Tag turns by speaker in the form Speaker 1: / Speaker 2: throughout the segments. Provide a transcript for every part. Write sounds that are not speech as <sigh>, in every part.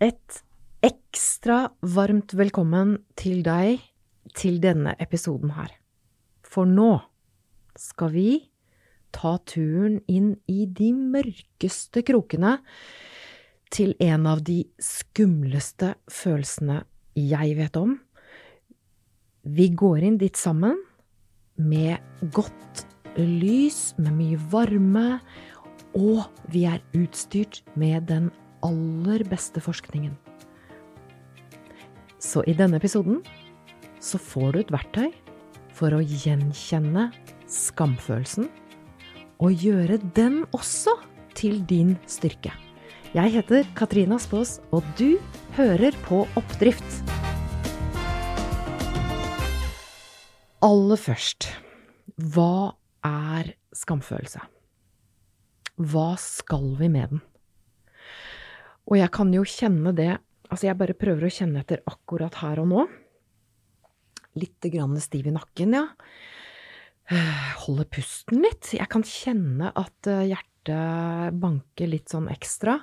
Speaker 1: Et ekstra varmt velkommen til deg til denne episoden her. For nå skal vi ta turen inn i de mørkeste krokene til en av de skumleste følelsene jeg vet om. Vi går inn dit sammen med godt lys, med mye varme, og vi er utstyrt med den aller beste forskningen. Så i denne episoden så får du et verktøy for å gjenkjenne skamfølelsen, og gjøre den også til din styrke. Jeg heter Katrine Aspaas, og du hører på Oppdrift. Aller først, hva er skamfølelse? Hva skal vi med den? Og jeg kan jo kjenne det Altså, jeg bare prøver å kjenne etter akkurat her og nå. Litt grann stiv i nakken, ja. Holde pusten litt. Jeg kan kjenne at eh, hjertet banker litt sånn ekstra.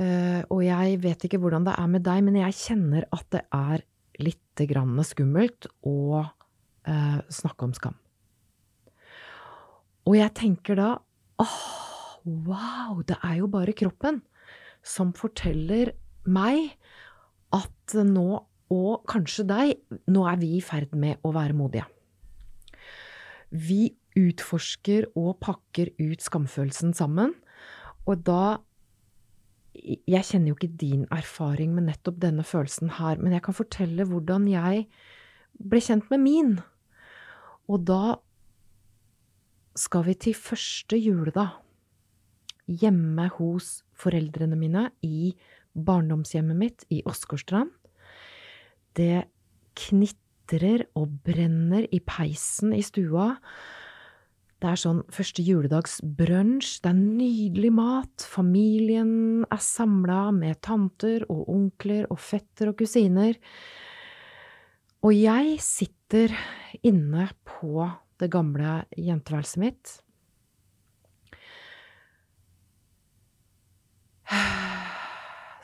Speaker 1: Eh, og jeg vet ikke hvordan det er med deg, men jeg kjenner at det er litt grann skummelt å uh, snakke om skam. Og jeg tenker da åh, wow, det er jo bare kroppen som forteller meg at nå, og kanskje deg, nå er vi i ferd med å være modige. Vi utforsker og pakker ut skamfølelsen sammen, og da Jeg kjenner jo ikke din erfaring med nettopp denne følelsen her, men jeg kan fortelle hvordan jeg ble kjent med min. Og da skal vi til første juledag hjemme hos foreldrene mine i barndomshjemmet mitt i Åsgårdstrand. Det knitrer og brenner i peisen i stua. Det er sånn første juledags brunsj, det er nydelig mat, familien er samla med tanter og onkler og fetter og kusiner. Og jeg sitter inne på det gamle jenteværelset mitt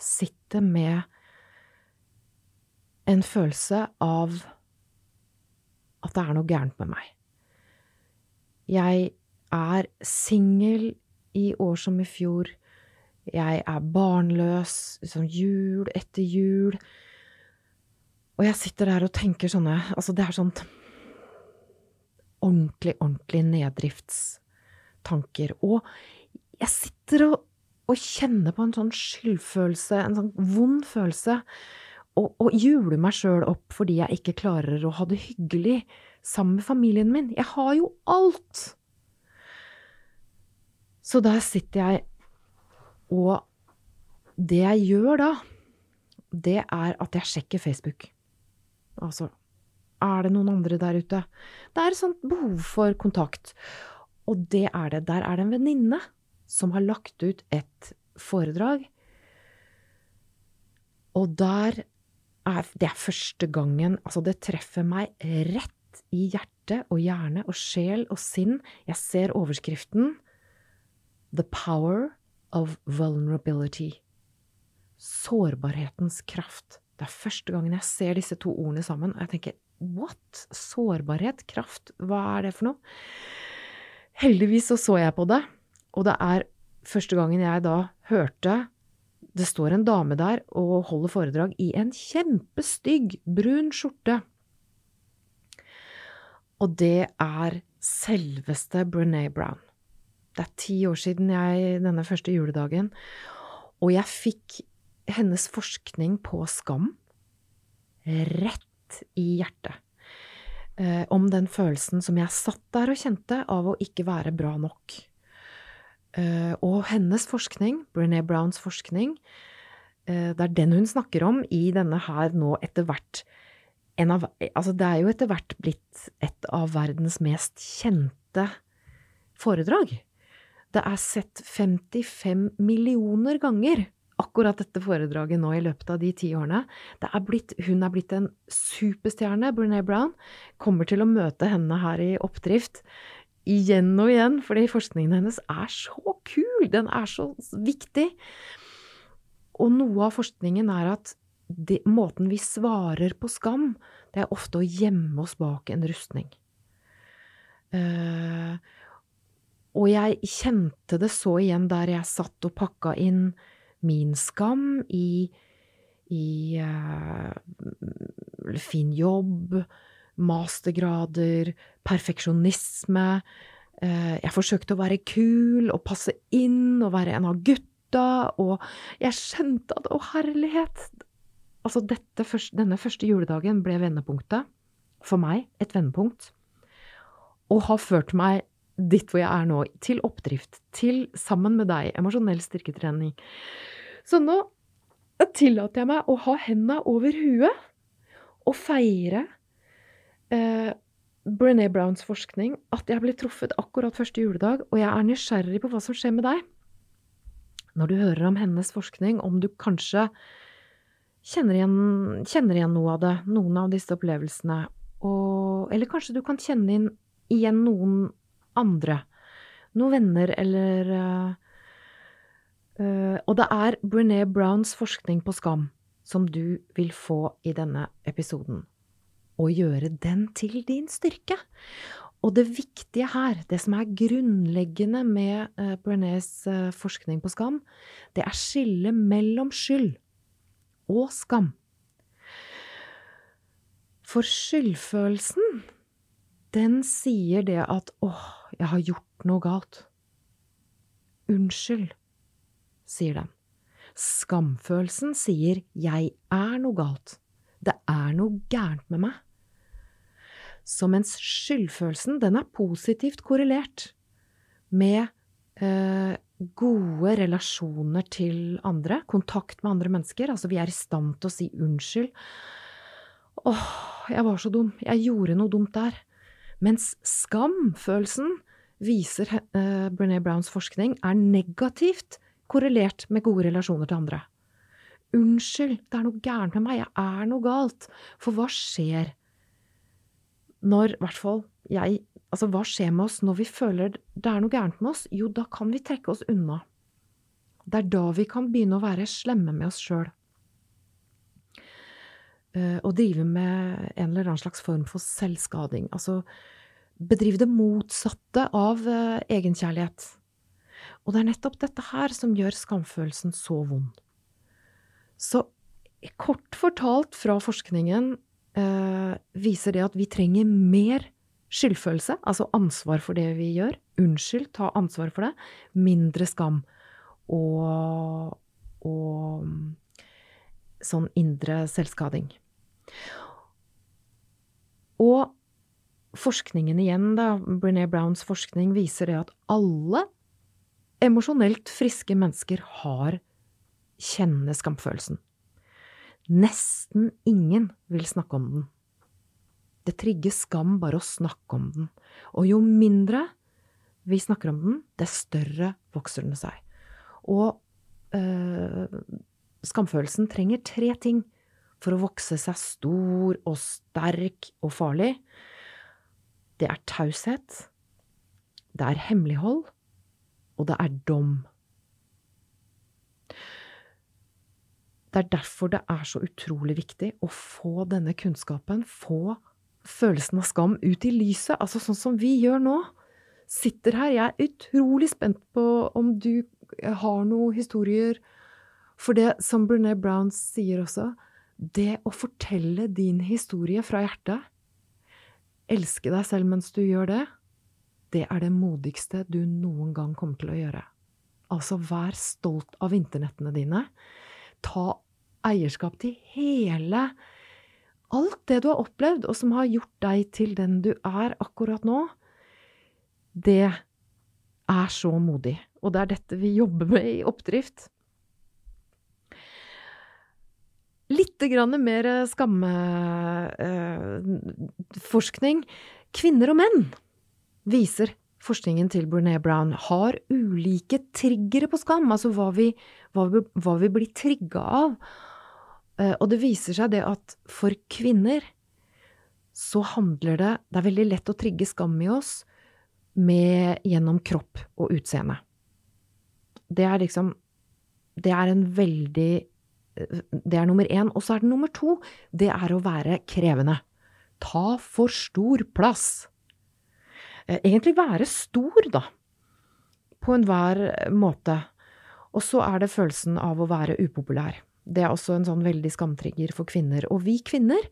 Speaker 1: sitter med en følelse av at det er noe gærent med meg. Jeg er singel i år som i fjor. Jeg er barnløs liksom jul etter jul. Og jeg sitter der og tenker sånne Altså, det er sånn ordentlig, ordentlig neddriftstanker. Og jeg sitter og å kjenne på en sånn skyldfølelse, en sånn vond følelse, og, og jule meg sjøl opp fordi jeg ikke klarer å ha det hyggelig sammen med familien min. Jeg har jo alt! Så der sitter jeg, og det jeg gjør da, det er at jeg sjekker Facebook. Altså, er det noen andre der ute? Det er et sånt behov for kontakt. Og det er det. Der er det en venninne som har lagt ut et foredrag. Og der er Det er første gangen Altså, det treffer meg rett i hjerte og hjerne og sjel og sinn. Jeg ser overskriften The Power of Vulnerability. Sårbarhetens kraft. Det er første gangen jeg ser disse to ordene sammen, og jeg tenker what? Sårbarhet? Kraft? Hva er det for noe? Heldigvis så så jeg på det, og det er første gangen jeg da hørte det står en dame der og holder foredrag i en kjempestygg, brun skjorte. Og det er selveste Brené Brown. Det er ti år siden jeg, denne første juledagen, og jeg fikk hennes forskning på skam rett i hjertet. Eh, om den følelsen som jeg satt der og kjente av å ikke være bra nok. Uh, og hennes forskning, Brené Browns forskning, uh, det er den hun snakker om i denne her nå etter hvert av, Altså, det er jo etter hvert blitt et av verdens mest kjente foredrag. Det er sett 55 millioner ganger, akkurat dette foredraget nå i løpet av de ti årene. Er blitt, hun er blitt en superstjerne, Brené Brown. Kommer til å møte henne her i oppdrift igjen og igjen, fordi forskningen hennes er så kul, den er så viktig. og noe av forskningen er at det, måten vi svarer på skam, det er ofte å gjemme oss bak en rustning. Uh, og jeg kjente det så igjen der jeg satt og pakka inn min skam i, i uh, fin jobb, mastergrader, perfeksjonisme. Uh, jeg forsøkte å være kul og passe inn og være en av gutta, og jeg skjønte at å, herlighet! Altså, dette, denne første juledagen ble vendepunktet. For meg et vendepunkt. Og har ført meg dit hvor jeg er nå, til oppdrift, til sammen med deg, emosjonell styrketrening. Så nå tillater jeg meg å ha henda over huet og feire eh, Brené Browns forskning, at jeg ble truffet akkurat første juledag, og jeg er nysgjerrig på hva som skjer med deg. Når du hører om hennes forskning, om du kanskje kjenner igjen, kjenner igjen noe av det, noen av disse opplevelsene, og, eller kanskje du kan kjenne inn, igjen noen andre. Noen venner eller uh, uh, Og det er Brené Browns forskning på skam som du vil få i denne episoden. Og gjøre den til din styrke. Og det viktige her, det som er grunnleggende med uh, Brenés uh, forskning på skam, det er skillet mellom skyld og skam. For skyldfølelsen, den sier det at åh, jeg har gjort noe galt. Unnskyld, sier den. Skamfølelsen sier jeg er noe galt. Det er noe gærent med meg. Så mens skyldfølelsen, den er positivt korrelert med eh, gode relasjoner til andre, kontakt med andre mennesker, altså vi er i stand til å si unnskyld. Åh, jeg var så dum, jeg gjorde noe dumt der. Mens skamfølelsen, viser eh, Brené Browns forskning, er negativt korrelert med gode relasjoner til andre. Unnskyld, det er noe gærent med meg, jeg er noe galt. For hva skjer når, i hvert fall jeg Altså, hva skjer med oss når vi føler det er noe gærent med oss? Jo, da kan vi trekke oss unna. Det er da vi kan begynne å være slemme med oss sjøl. Uh, og drive med en eller annen slags form for selvskading. Altså bedrive det motsatte av uh, egenkjærlighet. Og det er nettopp dette her som gjør skamfølelsen så vond. Så kort fortalt fra forskningen eh, viser det at vi trenger mer skyldfølelse, altså ansvar for det vi gjør. Unnskyld, ta ansvar for det. Mindre skam. Og, og sånn indre selvskading. Og forskningen igjen, da, Brené Browns forskning, viser det at alle emosjonelt friske mennesker har kjenner skamfølelsen. Nesten ingen vil snakke om den. Det trigger skam bare å snakke om den. Og jo mindre vi snakker om den, dess større vokser den seg. Og øh, skamfølelsen trenger tre ting for å vokse seg stor og sterk og farlig. Det er taushet, det er hemmelighold, og det er dom. Det er derfor det er så utrolig viktig å få denne kunnskapen, få følelsen av skam ut i lyset, altså sånn som vi gjør nå. Sitter her, jeg er utrolig spent på om du har noen historier. For det som Brené Brown sier også, det å fortelle din historie fra hjertet, elske deg selv mens du gjør det, det er det modigste du noen gang kommer til å gjøre. Altså, vær stolt av internettene dine. Ta eierskap til hele Alt det du har opplevd, og som har gjort deg til den du er akkurat nå. Det er så modig. Og det er dette vi jobber med i Oppdrift. Litt mer skammeforskning. Eh, Kvinner og menn, viser forskningen til Brené Brown, har ulike triggere på skam, altså hva vi, hva vi, hva vi blir trigga av. Eh, og det viser seg det at for kvinner så handler det Det er veldig lett å trigge skam i oss med, gjennom kropp og utseende. Det er liksom Det er en veldig Det er nummer én. Og så er det nummer to. Det er å være krevende. Ta for stor plass. Eh, egentlig være stor, da. På enhver måte. Og så er det følelsen av å være upopulær. Det er også en sånn veldig skamtrigger for kvinner. Og vi kvinner,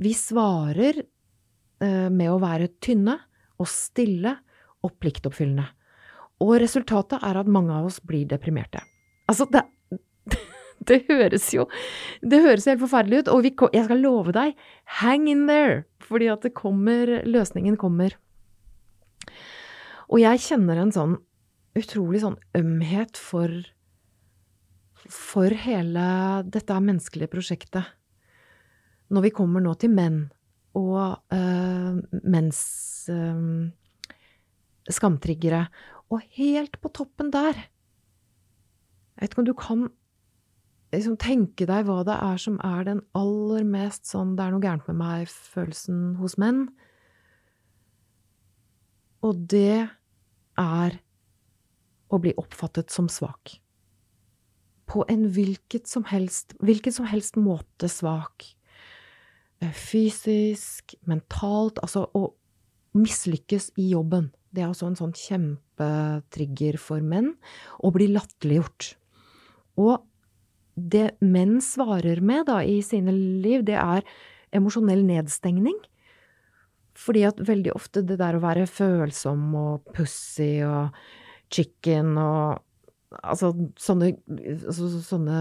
Speaker 1: vi svarer eh, med å være tynne og stille og pliktoppfyllende. Og resultatet er at mange av oss blir deprimerte. Altså, det, <laughs> det høres jo Det høres helt forferdelig ut, og vi, jeg skal love deg, hang in there! Fordi at det kommer Løsningen kommer. Og jeg kjenner en sånn utrolig sånn ømhet for for hele dette menneskelige prosjektet. Når vi kommer nå til menn og øh, menns øh, skamtriggere, og helt på toppen der Jeg vet ikke om du kan liksom tenke deg hva det er som er den aller mest sånn 'det er noe gærent med meg'-følelsen hos menn. Og det er å bli oppfattet som svak på en hvilket som helst, hvilken som helst måte svak. Eh, fysisk, mentalt, altså å mislykkes i jobben. Det er også en sånn kjempetrigger for menn. Å bli latterliggjort. Og det menn svarer med da i sine liv, det er emosjonell nedstengning. Fordi at veldig ofte det der å være følsom og pussy og chicken og Altså sånne, altså, sånne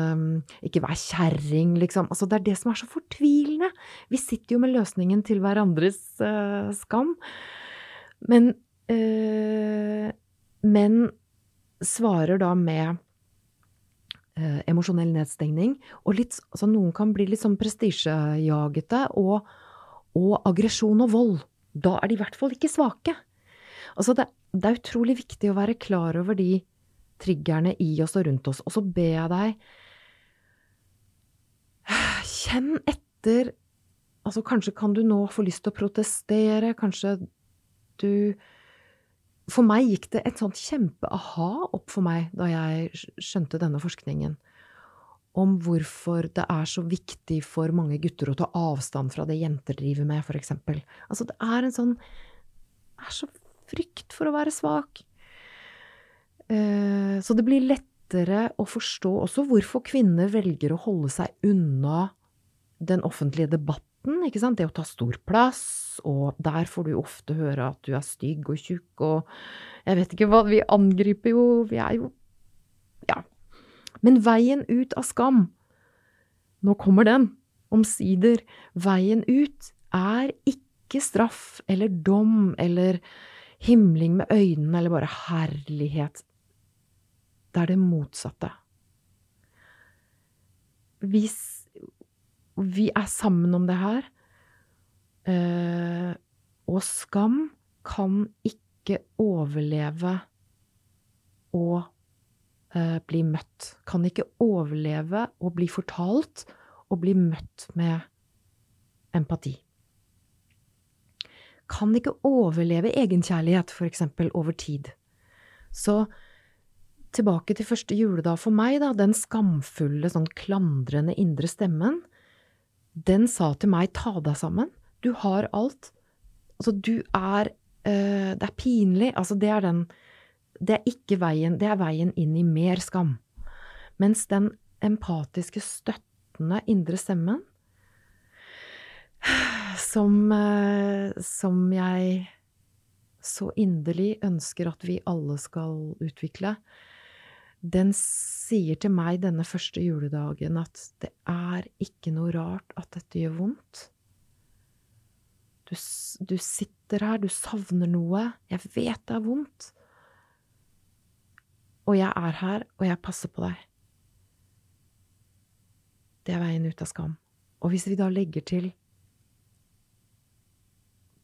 Speaker 1: Ikke vær kjerring, liksom. Altså, det er det som er så fortvilende. Vi sitter jo med løsningen til hverandres uh, skam. Men uh, menn svarer da med uh, emosjonell nedstengning. Og litt, altså, noen kan bli litt sånn prestisjejagete. Og, og aggresjon og vold. Da er de i hvert fall ikke svake. Altså, det, det er utrolig viktig å være klar over de triggerne i oss og rundt oss. Og så ber jeg deg Kjenn etter Altså, kanskje kan du nå få lyst til å protestere, kanskje du For meg gikk det et sånt kjempe-aha opp for meg da jeg skjønte denne forskningen om hvorfor det er så viktig for mange gutter å ta avstand fra det jenter driver med, eksempel. Altså, det er en sånn Det er så frykt for å være svak. Eh, så det blir lettere å forstå også hvorfor kvinner velger å holde seg unna den offentlige debatten, ikke sant, det å ta stor plass, og der får du ofte høre at du er stygg og tjukk og jeg vet ikke hva, vi angriper jo, vi er jo. Men veien ut av skam, nå kommer den, omsider, veien ut er ikke straff eller dom eller himling med øynene eller bare herlighet. Det er det motsatte. Hvis vi er sammen om det her, eh, og skam kan ikke overleve og bli møtt. Kan ikke overleve å bli fortalt og bli møtt med empati. Kan ikke overleve egenkjærlighet, eksempel, over tid. Så tilbake til første juledag for meg, da, den skamfulle, sånn klandrende indre stemmen, den sa til meg ta deg sammen, du har alt. Altså, du er øh, Det er pinlig. Altså, det er den Det er ikke veien Det er veien inn i mer skam. Mens den empatiske, støttende indre stemmen, som, øh, som jeg så inderlig ønsker at vi alle skal utvikle, den sier til meg denne første juledagen at det er ikke noe rart at dette gjør vondt. Du, du sitter her, du savner noe, jeg vet det er vondt. Og jeg er her, og jeg passer på deg. Det er veien ut av skam. Og hvis vi da legger til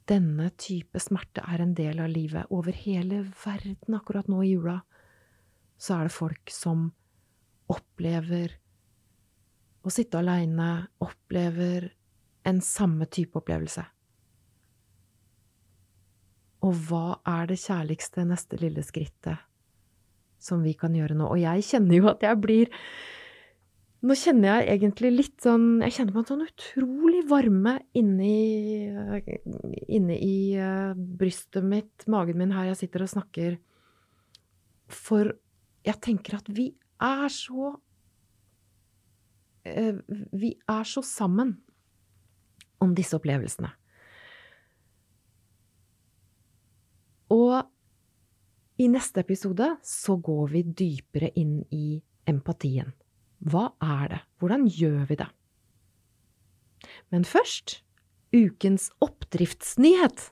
Speaker 1: denne type smerte er en del av livet over hele verden akkurat nå i jula, så er det folk som opplever å sitte aleine, opplever en samme type opplevelse. Og hva er det kjærligste neste lille skrittet som vi kan gjøre nå? Og jeg kjenner jo at jeg blir Nå kjenner jeg egentlig litt sånn Jeg kjenner på en sånn utrolig varme inni, inni i uh, brystet mitt, magen min, her jeg sitter og snakker. For jeg tenker at vi er så uh, Vi er så sammen om disse opplevelsene. Og i neste episode så går vi dypere inn i empatien. Hva er det? Hvordan gjør vi det? Men først ukens oppdriftsnyhet.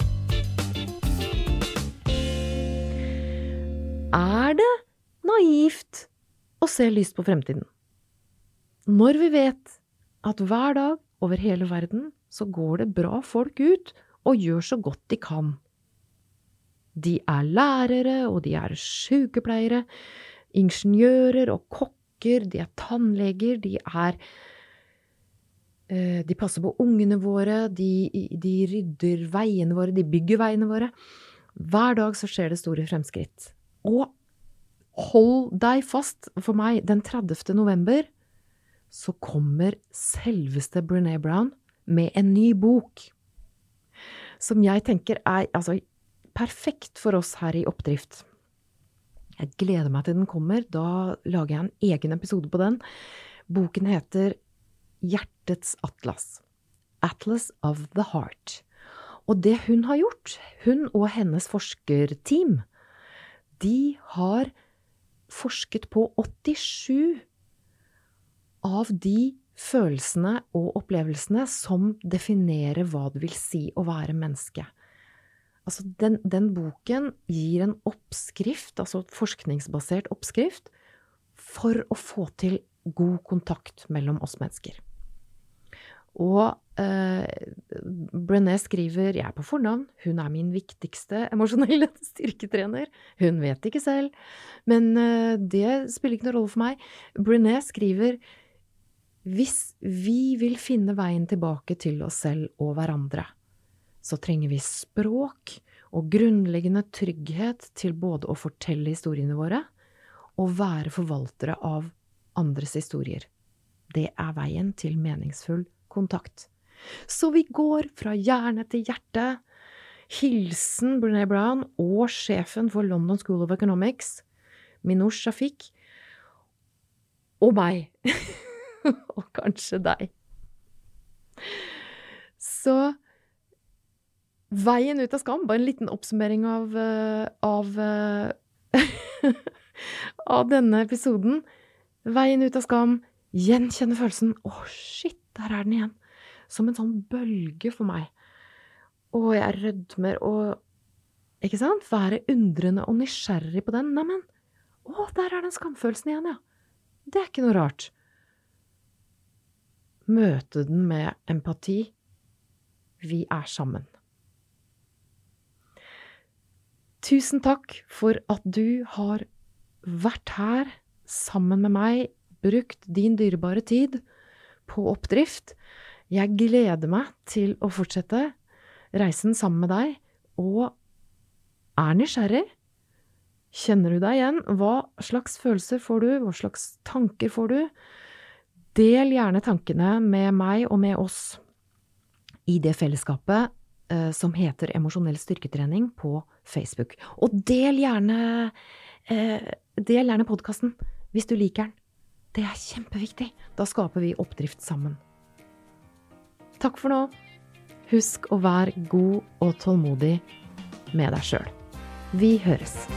Speaker 1: Er det naivt å se lyst på fremtiden? Når vi vet at hver dag over hele verden så går det bra folk ut og gjør så godt de kan. De er lærere, og de er sykepleiere, ingeniører og kokker, de er tannleger, de er eh, De passer på ungene våre, de, de rydder veiene våre, de bygger veiene våre. Hver dag så skjer det store fremskritt. Og hold deg fast, for meg, den 30. november så kommer selveste Brené Brown med en ny bok. Som jeg tenker er altså perfekt for oss her i Oppdrift. Jeg gleder meg til den kommer. Da lager jeg en egen episode på den. Boken heter Hjertets atlas. Atlas of the Heart. Og det hun har gjort, hun og hennes forskerteam, de har forsket på 87 av de følelsene og opplevelsene som definerer hva det vil si å være menneske. Altså, den, den, boken gir en oppskrift, altså forskningsbasert oppskrift, for å få til god kontakt mellom oss mennesker. Og eh, Brené skriver Jeg er på fornavn. Hun er min viktigste emosjonelle <laughs> styrketrener. Hun vet ikke selv, men eh, det spiller ikke noen rolle for meg. Brené skriver hvis vi vil finne veien tilbake til oss selv og hverandre, så trenger vi språk og grunnleggende trygghet til både å fortelle historiene våre og være forvaltere av andres historier. Det er veien til meningsfull kontakt. Så vi går fra hjerne til hjerte. Hilsen Brené Brown og sjefen for London School of Economics, Minor Shafik, og meg. <laughs> og kanskje deg. Så Veien ut av skam, bare en liten oppsummering av, eh, av, eh, <laughs> av denne episoden. Veien ut av skam, gjenkjenne følelsen. Å, oh, shit, der er den igjen. Som en sånn bølge for meg. Og jeg rødmer og Ikke sant? Være undrende og nysgjerrig på den. Neimen, å, der er den skamfølelsen igjen, ja. Det er ikke noe rart. Møte den med empati. Vi er sammen. Tusen takk for at du har vært her sammen med meg, brukt din dyrebare tid på oppdrift. Jeg gleder meg til å fortsette reisen sammen med deg, og er nysgjerrig. Kjenner du deg igjen? Hva slags følelser får du? Hva slags tanker får du? Del gjerne tankene med meg og med oss i det fellesskapet som heter Emosjonell styrketrening på Facebook. Og del gjerne, eh, del gjerne podkasten hvis du liker den. Det er kjempeviktig. Da skaper vi oppdrift sammen. Takk for nå. Husk å være god og tålmodig med deg sjøl. Vi høres.